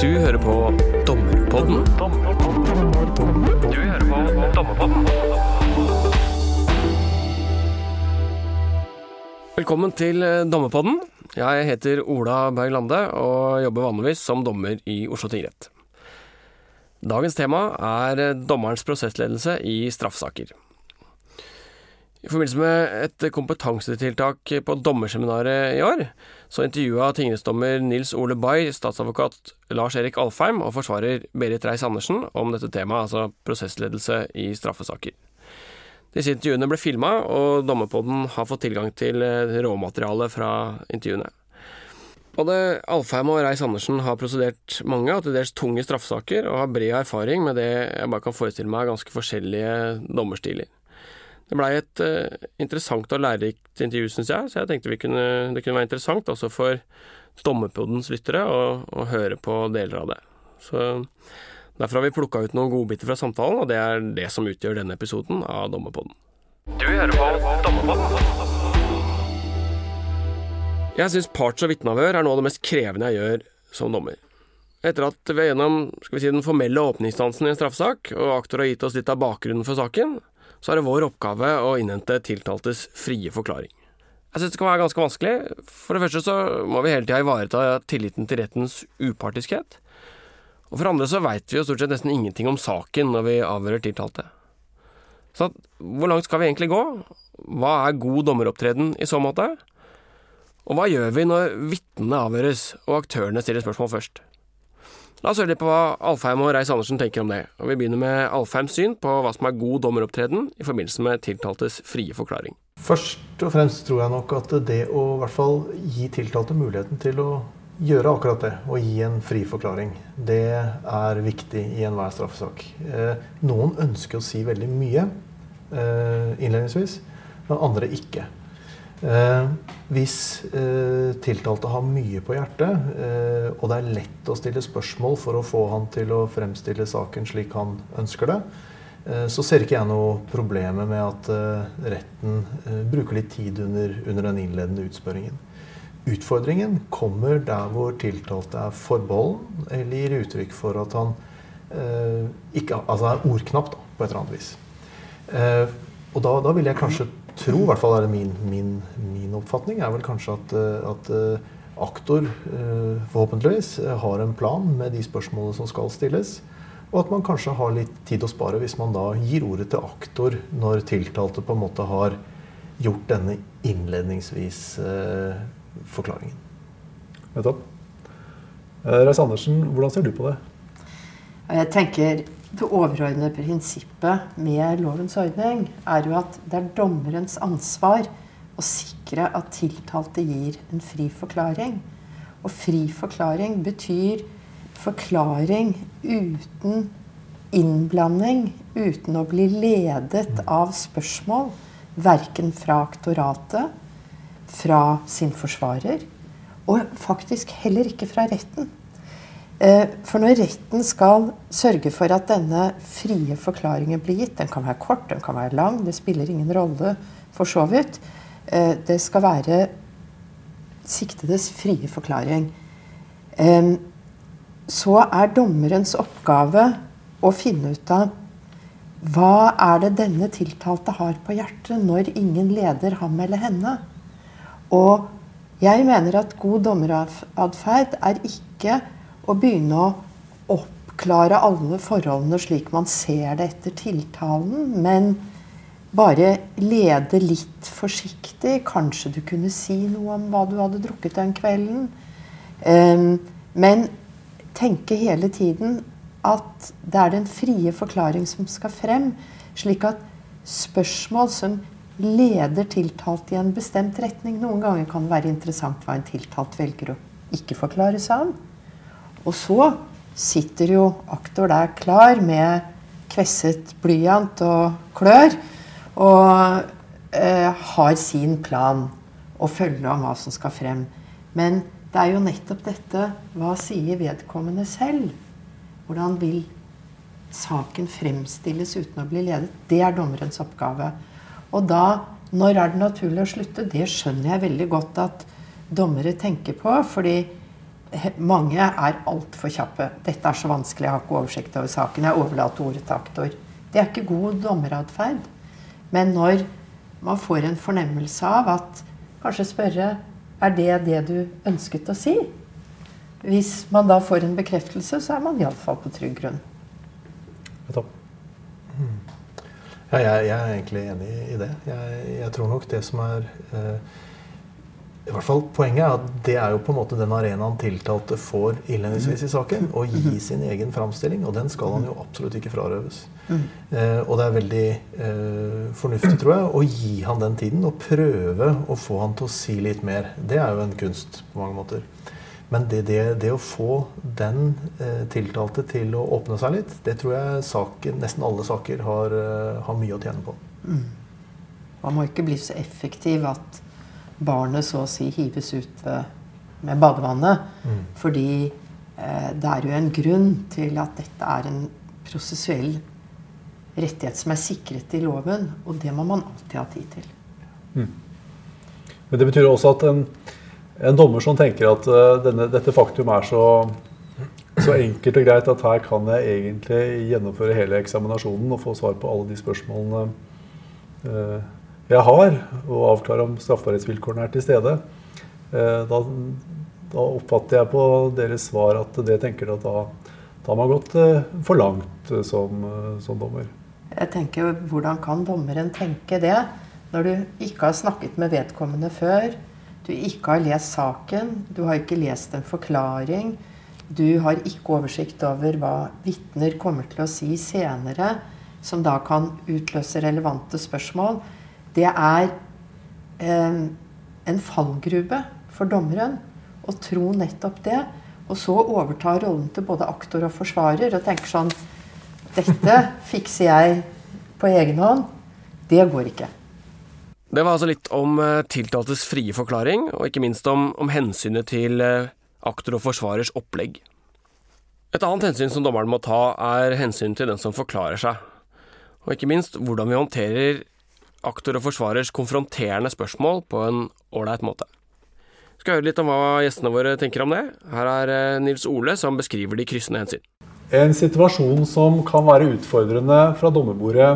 Du hører på Dommerpodden. Du hører på Dommerpodden. Velkommen til eh, Dommerpodden. Jeg heter Ola Berg Lande og jobber vanligvis som dommer i Oslo tingrett. Dagens tema er eh, dommerens prosessledelse i straffesaker. I forbindelse med et kompetansetiltak på dommerseminaret i år, så intervjua tingrettsdommer Nils Ole Bay statsadvokat Lars Erik Alfheim og forsvarer Berit Reiss-Andersen om dette temaet, altså prosessledelse i straffesaker. Disse intervjuene ble filma, og Dommerpodden har fått tilgang til råmaterialet råmateriale fra intervjuene. Både Alfheim og Reiss-Andersen har prosedert mange og til dels tunge straffesaker, og har bred erfaring med det jeg bare kan forestille meg ganske forskjellige dommerstiler. Det blei et uh, interessant og lærerikt intervju, syns jeg, så jeg tenkte kunne, det kunne være interessant også for Dommerpodens lyttere å, å, høre på deler av det. Så Derfor har vi plukka ut noen godbiter fra samtalen, og det er det som utgjør denne episoden av Dommerpodden. Du hører på Dommerpodden. Jeg syns parts- og vitneavhør er noe av det mest krevende jeg gjør som dommer. Etter at vi er gjennom skal vi si, den formelle åpningsdansen i en straffesak, og aktor har gitt oss litt av bakgrunnen for saken, så er det vår oppgave å innhente tiltaltes frie forklaring. Jeg synes det kan være ganske vanskelig. For det første så må vi hele tida ivareta tilliten til rettens upartiskhet. Og for andre så veit vi jo stort sett nesten ingenting om saken når vi avhører tiltalte. Så hvor langt skal vi egentlig gå? Hva er god dommeropptreden i så måte? Og hva gjør vi når vitnene avhøres og aktørene stiller spørsmål først? La oss høre litt på hva Alfheim og Reiss-Andersen tenker om det. Og Vi begynner med Alfheims syn på hva som er god dommeropptreden i forbindelse med tiltaltes frie forklaring. Først og fremst tror jeg nok at det å i hvert fall gi tiltalte muligheten til å gjøre akkurat det, å gi en fri forklaring, det er viktig i enhver straffesak. Eh, noen ønsker å si veldig mye eh, innledningsvis, men andre ikke. Eh, hvis eh, tiltalte har mye på hjertet, eh, og det er lett å stille spørsmål for å få han til å fremstille saken slik han ønsker det, så ser ikke jeg noe problem med at retten bruker litt tid under, under, den innledende utspørringen. Utfordringen kommer der hvor tiltalte er forbeholden eller gir uttrykk for at han ikke, altså er ordknapp da, på et eller annet vis. Og da, da vil jeg kanskje tro, i hvert fall er det min, min, min oppfatning, er vel kanskje at, eh, at eh, aktor eh, forhåpentligvis har en plan med de spørsmålene som skal stilles. Og at man kanskje har litt tid å spare hvis man da gir ordet til aktor når tiltalte på en måte har gjort denne innledningsvis eh, forklaringen. Nettopp. Reis Andersen, hvordan ser du på det? Jeg tenker det overordnede prinsippet med lovens ordning er jo at det er dommerens ansvar å sikre at tiltalte gir en fri forklaring. Og fri forklaring betyr forklaring uten innblanding, uten å bli ledet av spørsmål, verken fra aktoratet, fra sin forsvarer, og faktisk heller ikke fra retten. Eh, for når retten skal sørge for at denne frie forklaringen blir gitt Den kan være kort, den kan være lang, det spiller ingen rolle for så vidt. Eh, det skal være siktedes frie forklaring. Så er dommerens oppgave å finne ut av hva er det denne tiltalte har på hjertet når ingen leder ham eller henne. Og jeg mener at god dommeratferd er ikke å begynne å oppklare alle forholdene slik man ser det etter tiltalen, men bare lede litt forsiktig. Kanskje du kunne si noe om hva du hadde drukket den kvelden. Um, men tenke hele tiden at det er den frie forklaring som skal frem, slik at spørsmål som leder tiltalt i en bestemt retning Noen ganger kan være interessant hva en tiltalt velger å ikke forklare seg om. Og så sitter jo aktor der klar med kvesset blyant og klør og eh, har sin plan og følge om hva som skal frem. Men det er jo nettopp dette Hva sier vedkommende selv? Hvordan vil saken fremstilles uten å bli ledet? Det er dommerens oppgave. Og da, når er det naturlig å slutte? Det skjønner jeg veldig godt at dommere tenker på. fordi mange er altfor kjappe. 'Dette er så vanskelig, jeg har ikke oversikt over saken.' Jeg overlater ordet til aktor. Det er ikke god dommeratferd. Men når man får en fornemmelse av at Kanskje spørre er det det du ønsket å si? Hvis man da får en bekreftelse, så er man iallfall på trygg grunn. Ja, jeg, jeg, er egentlig enig i det. Jeg, jeg tror nok det som er eh, i hvert fall Poenget er at det er jo på en måte den arenaen tiltalte får innledningsvis i saken. Å gi sin egen framstilling, og den skal han jo absolutt ikke frarøves. Eh, og det er veldig eh, fornuftig, tror jeg, å gi han den tiden og prøve å få han til å si litt mer. Det er jo en kunst på mange måter. Men det, det, det å få den eh, tiltalte til å åpne seg litt, det tror jeg saken, nesten alle saker har, eh, har mye å tjene på. Mm. Man må ikke bli så effektiv at barnet så å si hives ut med badevannet. Mm. Fordi eh, det er jo en grunn til at dette er en prosessuell rettighet som er sikret i loven. Og det må man alltid ha tid til. Mm. Men det betyr også at en, en dommer som tenker at uh, denne, dette faktum er så, så, enkelt og greit at her kan jeg egentlig gjennomføre hele eksaminasjonen og få svar på alle de spørsmålene uh, jeg har, og avklare om straffbarhetsvilkårene er til stede, eh, da, da, oppfatter jeg på deres svar at det tenker at da, da har man gått eh, for langt eh, som, som dommer. Jeg tenker, Hvordan kan dommeren tenke det når du ikke har snakket med vedkommende før? Du ikke har lest saken, du har ikke lest en forklaring. Du har ikke oversikt over hva vitner kommer til å si senere, som da kan utløse relevante spørsmål det er eh, en fallgruve for dommeren å tro nettopp det. Og så overta rollen til både aktor og forsvarer og tenker sånn Dette fikser jeg på egen hånd. Det går ikke. Det var altså litt om eh, tiltaltes frie forklaring, og ikke minst om, om hensynet til eh, aktor og forsvarers opplegg. Et annet hensyn som dommeren må ta, er hensynet til den som forklarer seg. Og ikke minst hvordan vi håndterer aktor og forsvarers konfronterende spørsmål på en ålreit måte. Vi skal høre litt om hva gjestene våre tenker om det. Her er eh, Nils Ole som beskriver de kryssende hensyn. En situasjon som kan være utfordrende fra dommerbordet,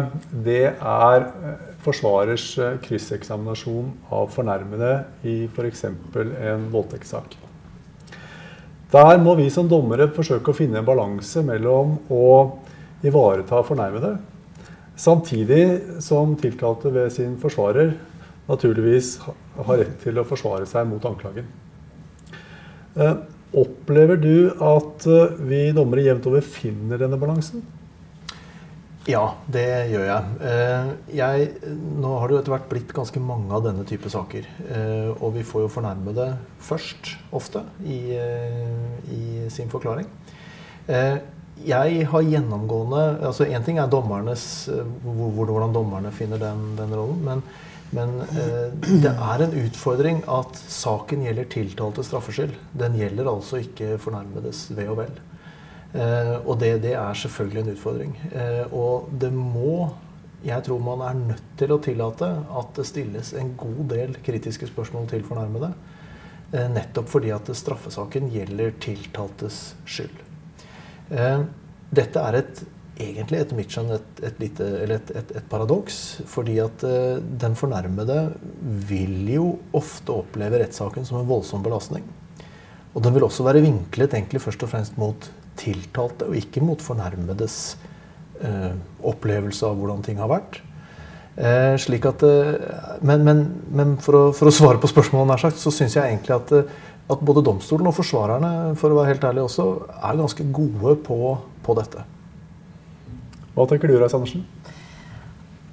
det er eh, forsvarers eh, krysseksaminasjon av fornærmede i f.eks. For en voldtektssak. Der må vi som dommere forsøke å finne en balanse mellom å ivareta fornærmede Samtidig som tiltalte ved sin forsvarer naturligvis har rett til å forsvare seg mot anklagen. Eh, opplever du at eh, vi dommere jevnt over finner denne balansen? Ja, det gjør jeg. Eh, jeg. Nå har det jo etter hvert blitt ganske mange av denne type saker. Og vi får jo fornærmede først, ofte, i, i sin forklaring jeg har gjennomgående altså Én ting er dommernes, eh, hvordan dommerne finner den, den rollen. Men, men eh, det er en utfordring at saken gjelder tiltalte straffskyld. Den gjelder altså ikke fornærmedes ve og vel. Eh, og det, det, er selvfølgelig en utfordring. Eh, og det må Jeg tror man er nødt til å tillate at det stilles en god del kritiske spørsmål til fornærmede. Eh, nettopp fordi at straffesaken gjelder tiltaltes skyld. Eh, dette er et, egentlig etter mitt skjønn et, et, lite, et, et, paradoks. Fordi at eh, den fornærmede vil jo ofte oppleve rettssaken som en voldsom belastning. Og den vil også være vinklet egentlig først og fremst mot tiltalte, og ikke mot fornærmedes eh, opplevelse av hvordan ting har vært. Eh, slik at, eh, men, men, men for, å, for, å, svare på spørsmålet, nær sagt, så syns jeg egentlig at at både domstolen og forsvarerne for å være helt ærlig også, er ganske gode på, på dette. Hva tenker du, Reis Andersen?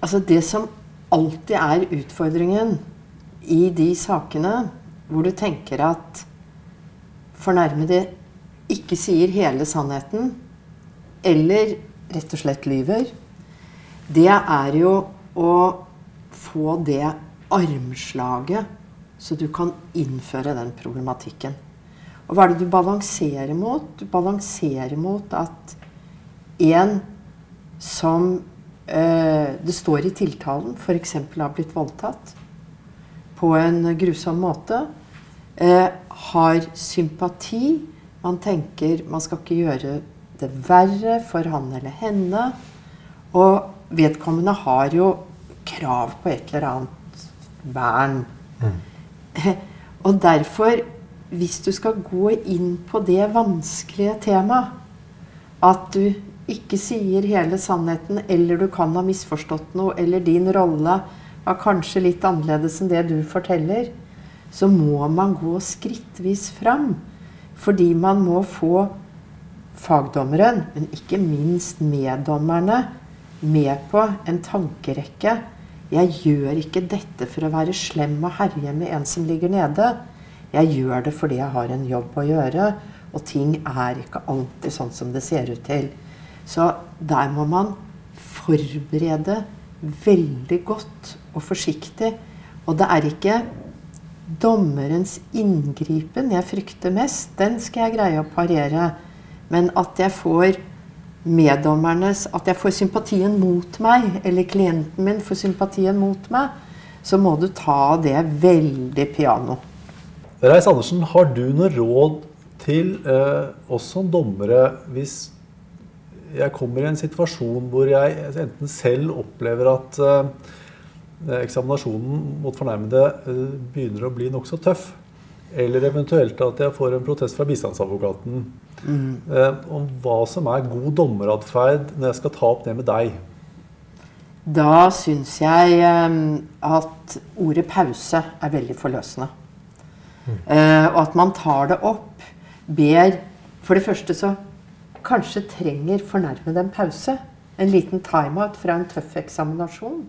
Altså Det som alltid er utfordringen i de sakene hvor du tenker at fornærmede ikke sier hele sannheten, eller rett og slett lyver, det er jo å få det armslaget så du kan innføre den problematikken. Og hva er det du balanserer mot? Du balanserer mot at en som eh, det står i tiltalen, f.eks. har blitt voldtatt på en grusom måte, eh, har sympati Man tenker man skal ikke gjøre det verre for han eller henne. Og vedkommende har jo krav på et eller annet vern. Og derfor, hvis du skal gå inn på det vanskelige temaet, at du ikke sier hele sannheten, eller du kan ha misforstått noe, eller din rolle var kanskje litt annerledes enn det du forteller, så må man gå skrittvis fram. Fordi man må få fagdommeren, men ikke minst meddommerne, med på en tankerekke. Jeg gjør ikke dette for å være slem og herje med en som ligger nede. Jeg gjør det fordi jeg har en jobb å gjøre, og ting er ikke alltid sånn som det ser ut til. Så der må man forberede veldig godt og forsiktig. Og det er ikke dommerens inngripen jeg frykter mest. Den skal jeg greie å parere. Men at jeg får meddommernes At jeg får sympatien mot meg, eller klienten min får sympatien mot meg, så må du ta det veldig piano. Reis Andersen, har du noe råd til eh, oss som dommere hvis jeg kommer i en situasjon hvor jeg enten selv opplever at eh, eksaminasjonen mot fornærmede eh, begynner å bli nokså tøff, eller eventuelt at jeg får en protest fra bistandsadvokaten mm. eh, om hva som er god dommeratferd når jeg skal ta opp det med deg. Da syns jeg eh, at ordet pause er veldig forløsende. Mm. Eh, og at man tar det opp, ber For det første så kanskje trenger fornærmede en pause. En liten timeout fra en tøff eksaminasjon.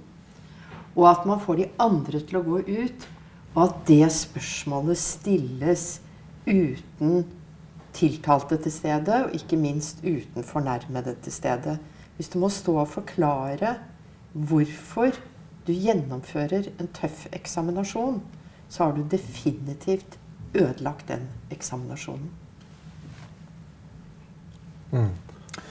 Og at man får de andre til å gå ut. Og at det spørsmålet stilles uten tiltalte til stede, og ikke minst uten fornærmede til stede. Hvis du må stå og forklare hvorfor du gjennomfører en tøff eksaminasjon, så har du definitivt ødelagt den eksaminasjonen. Mm.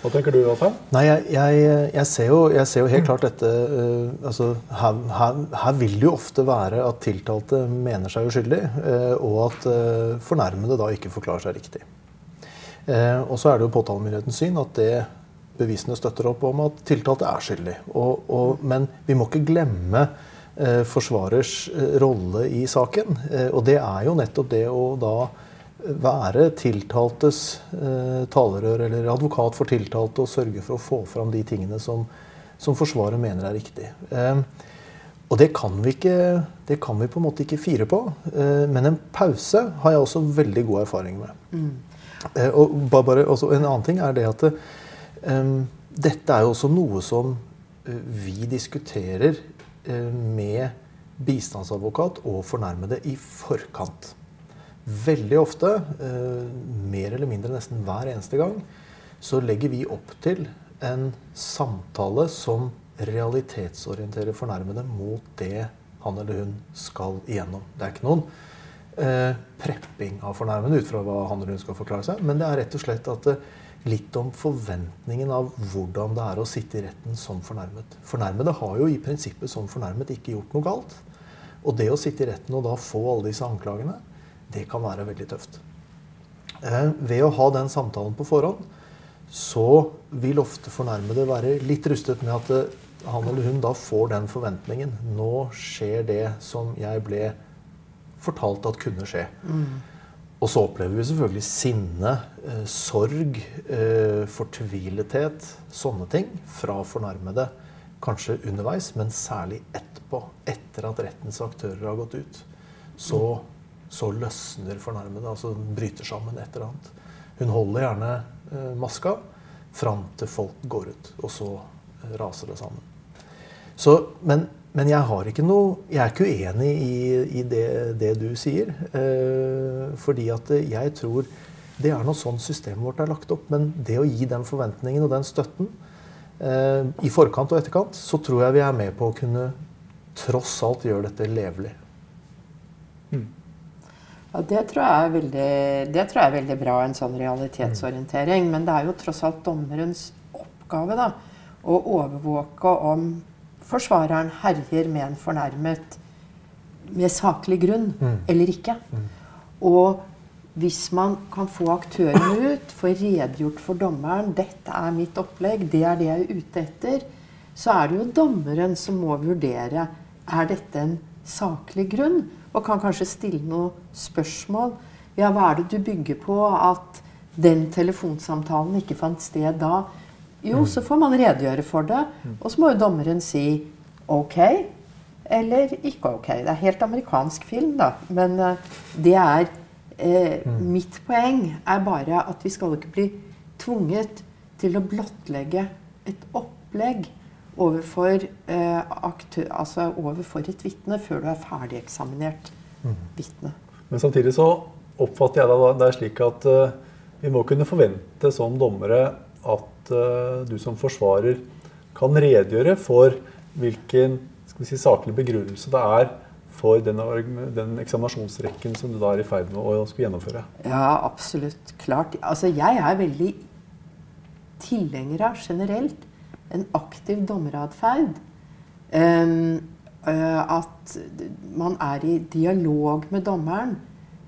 Hva tenker du, Alfheim? Nei, jeg, jeg, jeg, ser jo, jeg, ser jo, helt klart dette uh, altså, her, her, her, vil det jo ofte være at tiltalte mener seg uskyldig, uh, og at uh, fornærmede da ikke forklarer seg riktig. og så er det jo påtalemyndighetens syn at det bevisene støtter opp om at tiltalte er skyldig. Og, og, men vi må ikke glemme forsvarers rolle i saken. og det er jo nettopp det å da være tiltaltes eh, talerør eller advokat for tiltalte og sørge for å få fram de tingene som, som Forsvaret mener er riktig. Eh, og det kan, vi ikke, det kan vi på en måte ikke fire på. Eh, men en pause har jeg også veldig god erfaring med. Mm. Eh, og bare, en annen ting er det at eh, dette er jo også noe som eh, vi diskuterer med bistandsadvokat og fornærmede i forkant. Veldig ofte, eh, mer eller mindre nesten hver eneste gang, så legger vi opp til en samtale som realitetsorienterer fornærmede mot det han eller hun skal igjennom. Det er ikke noen eh, prepping av fornærmede ut fra hva han eller hun skal forklare seg, men det er rett og slett at eh, litt om forventningen av hvordan det er å sitte i retten som fornærmet. Fornærmede har jo i prinsippet som fornærmet ikke gjort noe galt. Og det å sitte i retten og da få alle disse anklagene, det kan være veldig tøft. Eh, ved å ha den samtalen på forhånd, så vil ofte fornærmede være litt rustet med at eh, han eller hun da får den forventningen. Nå skjer det som jeg ble fortalt at kunne skje. Mm. Og så opplever vi selvfølgelig sinne, eh, sorg, eh, fortvilethet, sånne ting fra fornærmede. Kanskje underveis, men særlig etterpå. Etter at rettens aktører har gått ut. Så så løsner fornærmede, altså bryter sammen et eller annet. Hun holder gjerne eh, maska fram til folk går ut, og så eh, raser det sammen. Så, men, men, jeg har ikke noe Jeg er ikke uenig i, i det, det, du sier. Eh, fordi at jeg tror det er noe sånn systemet vårt er lagt opp. Men det å gi den forventningen og den støtten eh, i forkant og etterkant, så tror jeg vi er med på å kunne tross alt gjøre dette levelig. Ja, det tror, jeg er veldig, det tror jeg er veldig bra, en sånn realitetsorientering. Men det er jo tross alt dommerens oppgave da, å overvåke om forsvareren herjer med en fornærmet med saklig grunn mm. eller ikke. Mm. Og hvis man kan få aktørene ut, få redegjort for dommeren 'Dette er mitt opplegg, det er det jeg er ute etter', så er det jo dommeren som må vurdere er dette en saklig grunn, og kan kanskje stille noen spørsmål. Ja, hva er det du bygger på at den telefonsamtalen ikke fant sted da? Jo, så får man redegjøre for det. Og så må jo dommeren si OK eller ikke OK. Det er helt amerikansk film, da. Men uh, det er uh, Mitt poeng er bare at vi skal ikke bli tvunget til å blottlegge et opplegg overfor, uh, aktør, altså overfor et vitne før du er ferdigeksaminert mm. vitne. Men samtidig så oppfatter jeg det, det er slik at vi må kunne forvente som dommere at du som forsvarer kan redegjøre for hvilken si, saklig begrunnelse det er for den, den, eksaminasjonsrekken som du da er i ferd med å skulle gjennomføre? Ja, absolutt. Klart. Altså, jeg er veldig tilhenger av generelt en aktiv dommeratferd. Um, at man er i dialog med dommeren.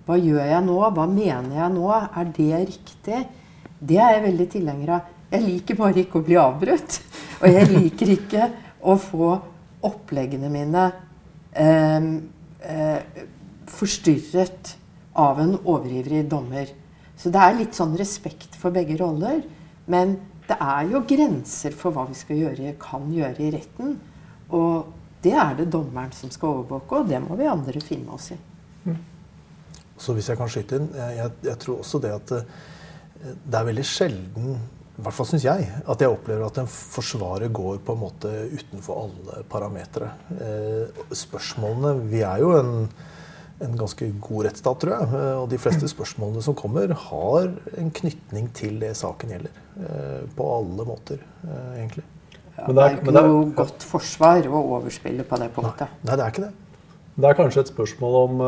Hva gjør jeg nå? Hva mener jeg nå? Er det riktig? Det er jeg veldig tilhenger av. Jeg liker bare ikke å bli avbrutt. Og jeg liker ikke å få oppleggene mine eh, eh, forstyrret av en overivrig dommer. Så det er litt sånn respekt for begge roller. Men det er jo grenser for hva vi skal gjøre, kan gjøre i retten. Og det er det dommeren som skal overvåke, og det må vi andre finne oss i. Mm. Så hvis jeg kan skyte inn, jeg, jeg tror også det at eh, det er veldig sjelden i hvert fall syns jeg, at jeg opplever at en forsvarer går på en måte utenfor alle parametere. Eh, spørsmålene Vi er jo en, en, ganske god rettsstat, tror jeg. Eh, og de fleste spørsmålene som kommer, har en knytning til det saken gjelder. Eh, på alle måter, eh, egentlig. Ja, det er ikke noe godt forsvar å overspille på det punktet. Nei, nei, det er ikke det. Det er kanskje et spørsmål om,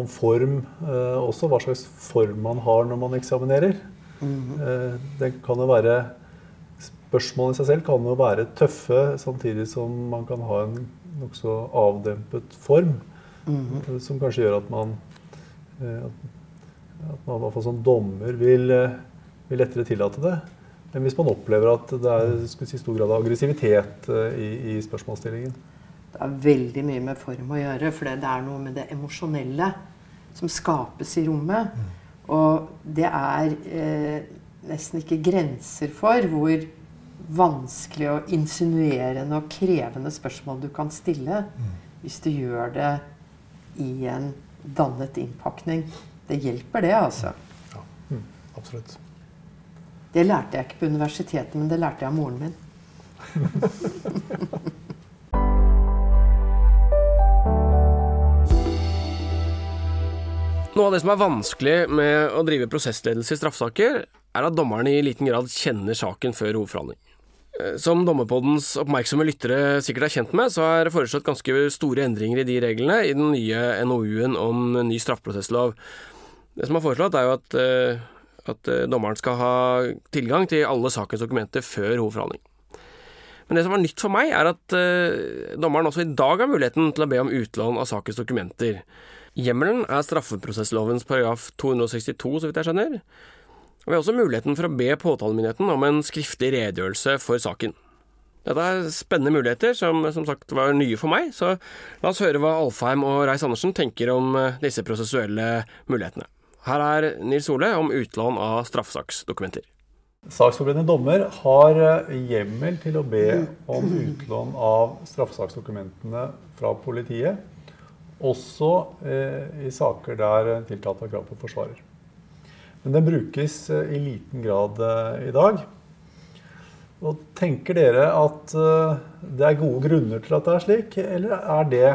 om form eh, også. Hva slags form man har når man eksaminerer. Mm. Det kan jo være Spørsmålet i seg selv kan jo være tøffe, samtidig som man kan ha en nokså avdempet form. Mm. Som kanskje gjør at man, eh, at man hvert fall som dommer vil, vil lettere tillate det. Men hvis man opplever at det er si, stor grad av aggressivitet i, i, spørsmålsstillingen? Det er veldig mye med form å gjøre, for det er noe med det emosjonelle som skapes i rommet. Mm. Og det er eh, nesten ikke grenser for hvor vanskelig og insinuerende og krevende spørsmål du kan stille mm. hvis du gjør det i en dannet innpakning. Det hjelper, det, altså. Ja, mm, absolutt. Det lærte jeg ikke på universitetet, men det lærte jeg av moren min. Noe av det som er vanskelig med å drive prosessledelse i straffesaker, er at dommerne i liten grad kjenner saken før hovedforhandling. Eh, som Dommerpoddens oppmerksomme lyttere sikkert er kjent med, så er det foreslått ganske store endringer i de reglene i den nye NOU-en om ny straffeprosesslov. Det som er foreslått, er jo at, eh, at eh, dommeren skal ha tilgang til alle sakens dokumenter før hovedforhandling. Men det som var nytt for meg, er at dommeren også i dag har muligheten til å be om utlån av sakens dokumenter. Hjemmelen er straffeprosesslovens paragraf 262, så vidt jeg skjønner. Og vi har også muligheten for å be påtalemyndigheten om en skriftlig redegjørelse for saken. Dette er spennende muligheter, som som sagt var nye for meg, så la oss høre hva Alfheim og Reiss-Andersen tenker om eh, disse prosessuelle mulighetene. Her er Nils Ole om utlån av straffesaksdokumenter. Saksforberedende dommer har eh, hjemmel til å be om utlån av straffesaksdokumentene fra politiet også eh, i saker der tiltalte har krav på forsvarer. Men den brukes eh, i liten grad eh, i dag. Og tenker dere at eh, det er gode grunner til at det er slik, eller er det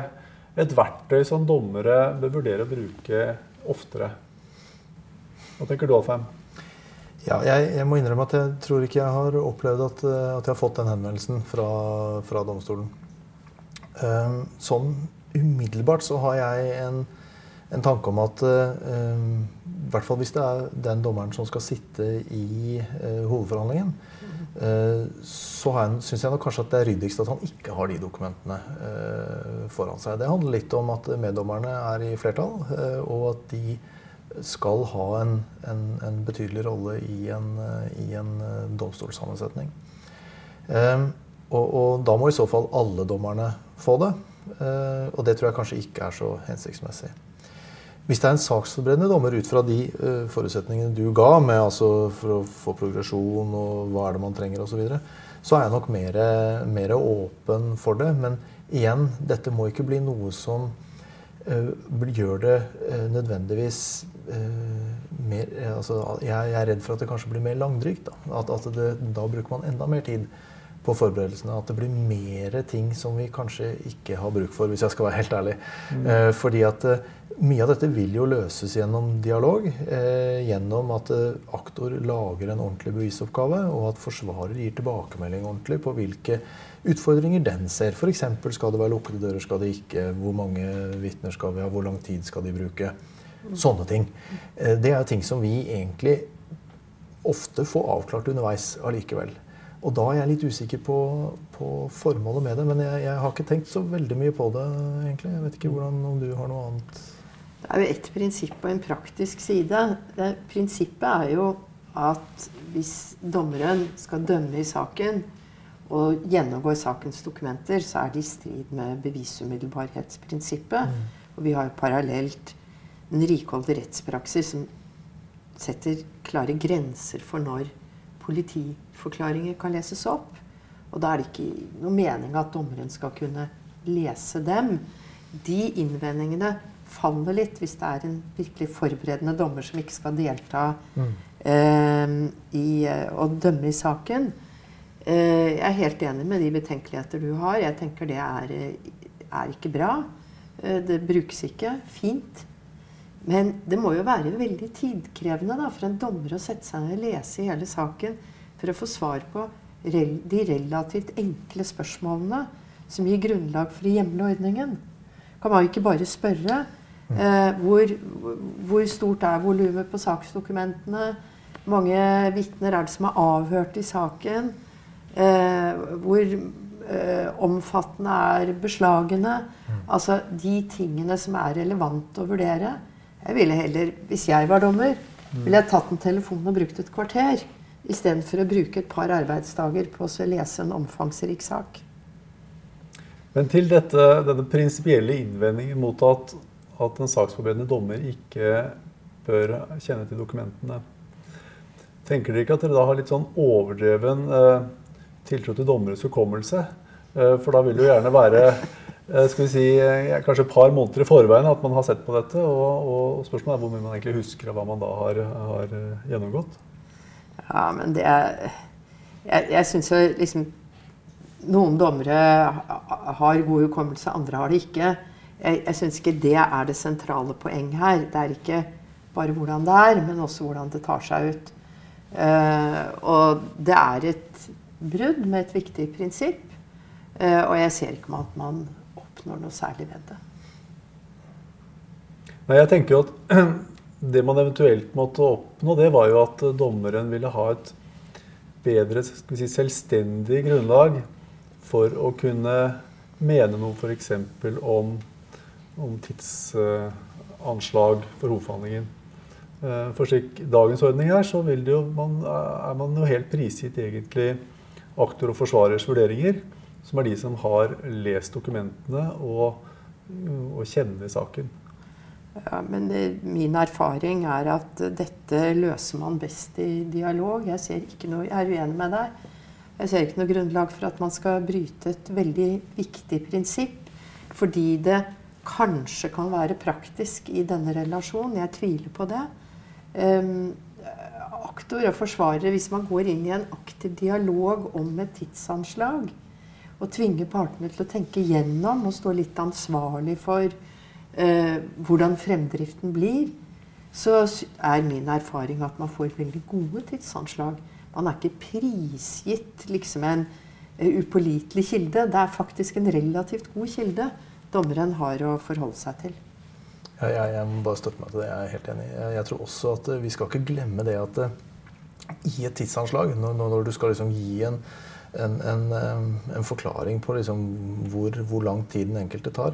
et verktøy som dommere bør vurdere å bruke oftere? Hva tenker du, Alfheim? Ja, jeg, jeg, må innrømme at jeg tror ikke jeg har opplevd at, at jeg har fått den henvendelsen fra, fra domstolen. Um, sånn umiddelbart så har jeg en, en tanke om at i hvert fall hvis det er den dommeren som skal sitte i uh, hovedforhandlingen, uh, så syns jeg nok kanskje at det er ryddigst at han ikke har de dokumentene foran seg. Det handler litt om at meddommerne er i flertall, og at de skal ha en, en, en betydelig rolle i en, i en domstolssammensetning. Og, og, da må i så fall alle dommerne få det. Og det tror jeg kanskje ikke er så hensiktsmessig. Hvis det er en saksforberedende dommer ut fra de uh, forutsetningene du ga, med altså for å få progresjon og hva er det man trenger osv., så, videre, så er jeg nok mer, mer åpen for det. Men igjen, dette må ikke bli noe som uh, gjør det nødvendigvis mer altså, jeg, er redd for at det kanskje blir mer langdrygt. Da, at, at det, da bruker man enda mer tid på forberedelsene. At det blir mer ting som vi kanskje ikke har bruk for, hvis jeg skal være helt ærlig. Mm. Eh, fordi at eh, mye av dette vil jo løses gjennom dialog. Eh, gjennom at eh, aktor lager en ordentlig bevisoppgave, og at forsvarer gir tilbakemelding ordentlig på hvilke utfordringer den ser. F.eks. skal det være lukkede dører, skal det ikke? Hvor mange vitner skal vi ha? Hvor lang tid skal de bruke? Sånne ting. Eh, det er ting som vi egentlig ofte får avklart underveis allikevel. Og da er jeg litt usikker på, på formålet med det. Men jeg, jeg, har ikke tenkt så veldig mye på det, egentlig. Jeg vet ikke hvordan, om du har noe annet Det er jo ett prinsipp og en praktisk side. Det, prinsippet er jo at hvis dommeren skal dømme i saken og gjennomgår sakens dokumenter, så er det i strid med bevisumiddelbarhetsprinsippet. Mm. Og vi har jo parallelt en rikholdig rettspraksis som setter klare grenser for når politiforklaringer kan leses opp. Og da er det ikke noe mening at dommeren skal kunne lese dem. De innvendingene faller litt hvis det er en virkelig forberedende dommer som ikke skal delta mm. eh, i eh, å dømme i saken. Eh, jeg er helt enig med de betenkeligheter du har. Jeg tenker det er, er ikke bra. Eh, det brukes ikke. Fint. Men det må jo være veldig tidkrevende da, for en dommer å sette seg ned og lese hele saken for å få svar på de relativt enkle spørsmålene som gir grunnlag for å hjemle ordningen. Kan man jo ikke bare spørre eh, hvor, hvor, stort er volumet på saksdokumentene? Hvor mange vitner er det som er avhørt i saken? Eh, hvor eh, omfattende er beslagene? Mm. Altså de tingene som er relevante å vurdere. Jeg ville heller, Hvis jeg var dommer, ville jeg tatt en telefon og brukt et kvarter. Istedenfor å bruke et par arbeidsdager på å lese en omfangsrik sak. Men til dette, denne prinsipielle innvendingen mot at, at en saksforberedende dommer ikke bør kjenne til dokumentene. Tenker dere ikke at dere da har litt sånn overdreven eh, tiltro til dommeres hukommelse? Eh, for da vil det jo gjerne være skal vi si, eh, kanskje et par måneder i forveien at man har sett på dette. Og, og spørsmålet er hvor mye man egentlig husker av hva man da har, har eh, gjennomgått. Ja, men det er Jeg, jeg syns jo liksom Noen dommere har god hukommelse, andre har det ikke. Jeg, jeg syns ikke det er det sentrale poeng her. Det er ikke bare hvordan det er, men også hvordan det tar seg ut. Uh, og det er et brudd med et viktig prinsipp. Uh, og jeg ser ikke at man oppnår noe særlig ved det. Nei, jeg tenker jo at Det man eventuelt måtte oppnå, det var jo at dommeren ville ha et bedre si, selvstendig grunnlag for å kunne mene noe f.eks. om, om tidsanslag for hovedforhandlingen. Eh, for slik dagens ordning er, så jo, man, er man jo helt prisgitt egentlig aktor og forsvarers vurderinger som er de som har lest dokumentene og, og kjenner saken. Ja, men det, min erfaring er at dette løser man best i dialog. Jeg, noe, jeg er uenig med deg. Jeg ser ikke noe grunnlag for at man skal bryte et veldig viktig prinsipp. Fordi det kanskje kan være praktisk i denne relasjonen. Jeg tviler på det. Um, aktor og forsvarer, hvis man går inn i en aktiv dialog om et tidsanslag, og tvinge partene til å tenke gjennom og stå litt ansvarlig for eh, hvordan fremdriften blir, så er min erfaring at man får veldig gode tidsanslag. Man er ikke prisgitt liksom en uh, upålitelig kilde. Det er faktisk en relativt god kilde dommeren har å forholde seg til. Ja, jeg, jeg, må bare støtte meg til det. Jeg er helt enig. Jeg, jeg tror også at uh, vi skal ikke glemme det at uh, i et tidsanslag, når, når du skal liksom gi en en, en, en forklaring på liksom hvor, hvor, lang tid den enkelte tar,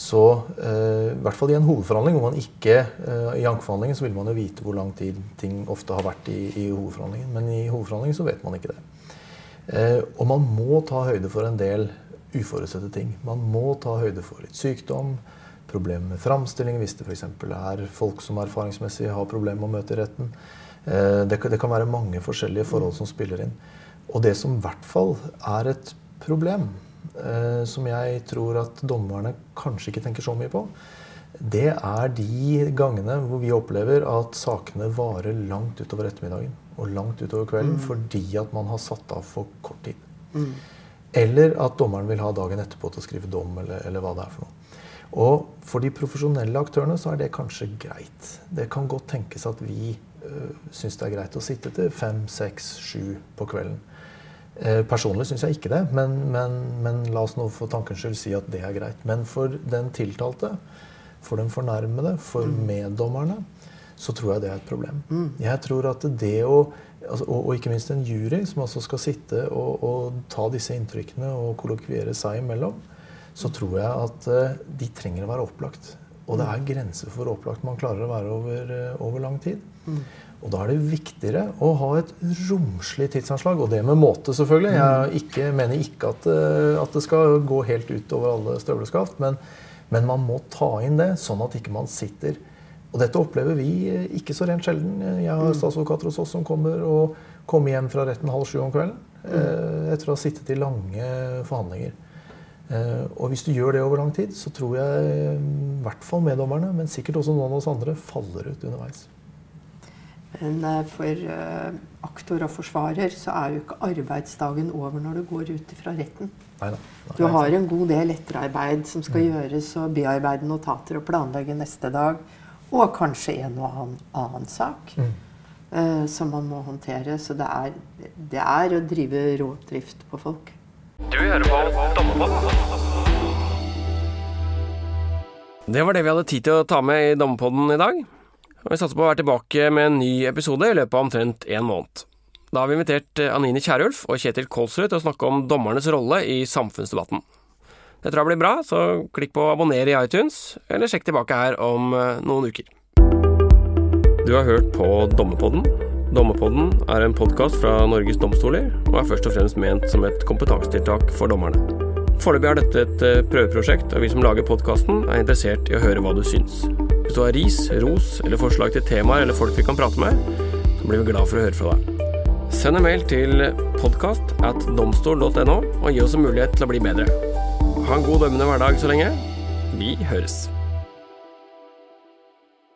Så eh, i hvert fall i en hovedforhandling, hvor man ikke eh, I ankeforhandlingen så vil man jo vite hvor lang tid ting ofte har vært i, i hovedforhandlingen. Men i hovedforhandlingen så vet man ikke det. Eh, og man må ta høyde for en del uforutsette ting. Man må ta høyde for litt sykdom, problemer med framstilling hvis det f.eks. er folk som erfaringsmessig har problemer med å møte i retten. Eh, det, det kan være mange forskjellige forhold som spiller inn. Og det som i hvert fall er et problem, eh, som jeg tror at dommerne kanskje ikke tenker så mye på, det er de gangene hvor vi opplever at sakene varer langt utover ettermiddagen og langt utover kvelden mm. fordi at man har satt av for kort tid. Mm. Eller at dommeren vil ha dagen etterpå til å skrive dom, eller, eller hva det er for noe. Og for de profesjonelle aktørene så er det kanskje greit. Det kan godt tenkes at vi øh, syns det er greit å sitte til fem, seks, sju på kvelden. Eh, personlig syns jeg ikke det, men, men, men, la oss nå for tankens skyld si at det er greit. Men for den tiltalte, for den fornærmede, for mm. meddommerne, så tror jeg det er et problem. Mm. Jeg tror at det å altså, og, og, ikke minst en jury som altså skal sitte og, og ta disse inntrykkene og kollokviere seg imellom, så tror jeg at uh, de trenger å være opplagt. Og det er grenser for opplagt man klarer å være over, uh, over lang tid. Mm. Og da er det viktigere å ha et romslig tidsanslag, og det med måte, selvfølgelig. Jeg ikke, mener ikke at, uh, at, det skal gå helt ut over alle støvleskaft, men, men, man må ta inn det, sånn at ikke man sitter Og dette opplever vi uh, ikke så rent sjelden. Jeg har mm. statsadvokater hos oss som kommer og kommer hjem fra retten halv sju om kvelden uh, etter å ha sittet i lange forhandlinger. Og hvis du gjør det over lang tid, så tror jeg i hvert fall meddommerne, men sikkert også noen av oss andre, faller ut underveis. Men eh, for uh, aktor og forsvarer så er jo ikke arbeidsdagen over når du går ut fra retten. Neida, du har en god del etterarbeid som skal mm. gjøres, og bearbeide notater og planlegge neste dag. Og kanskje en og annen, annen sak mm. uh, som man må håndtere. Så det er, det er å drive rådrift på folk. Du hører på. Det var det vi hadde tid til å ta med i Dommepodden i dag. Og vi satser på å være tilbake med en ny episode i løpet av omtrent en måned. Da har vi invitert eh, Anine Kierulf og Kjetil Kolsrud til å snakke om dommernes rolle i samfunnsdebatten. Det tror jeg blir bra, så klikk på abonner i iTunes, eller sjekk tilbake her om eh, noen uker. Du har hørt på Dommepodden. Dommerpodden er en podkast fra Norges domstoler, og er først og fremst ment som et kompetansetiltak for dommerne. Foreløpig er dette et eh, prøveprosjekt, og vi som lager podkasten er interessert i å høre hva du syns. Hvis du har ris, ros eller forslag til temaer eller folk vi kan prate med, så blir vi glad for å høre fra deg. Send en mail til podkast at domstol.no og gi oss en mulighet til å bli bedre. Ha en god dømmende hverdag så lenge. Vi høres.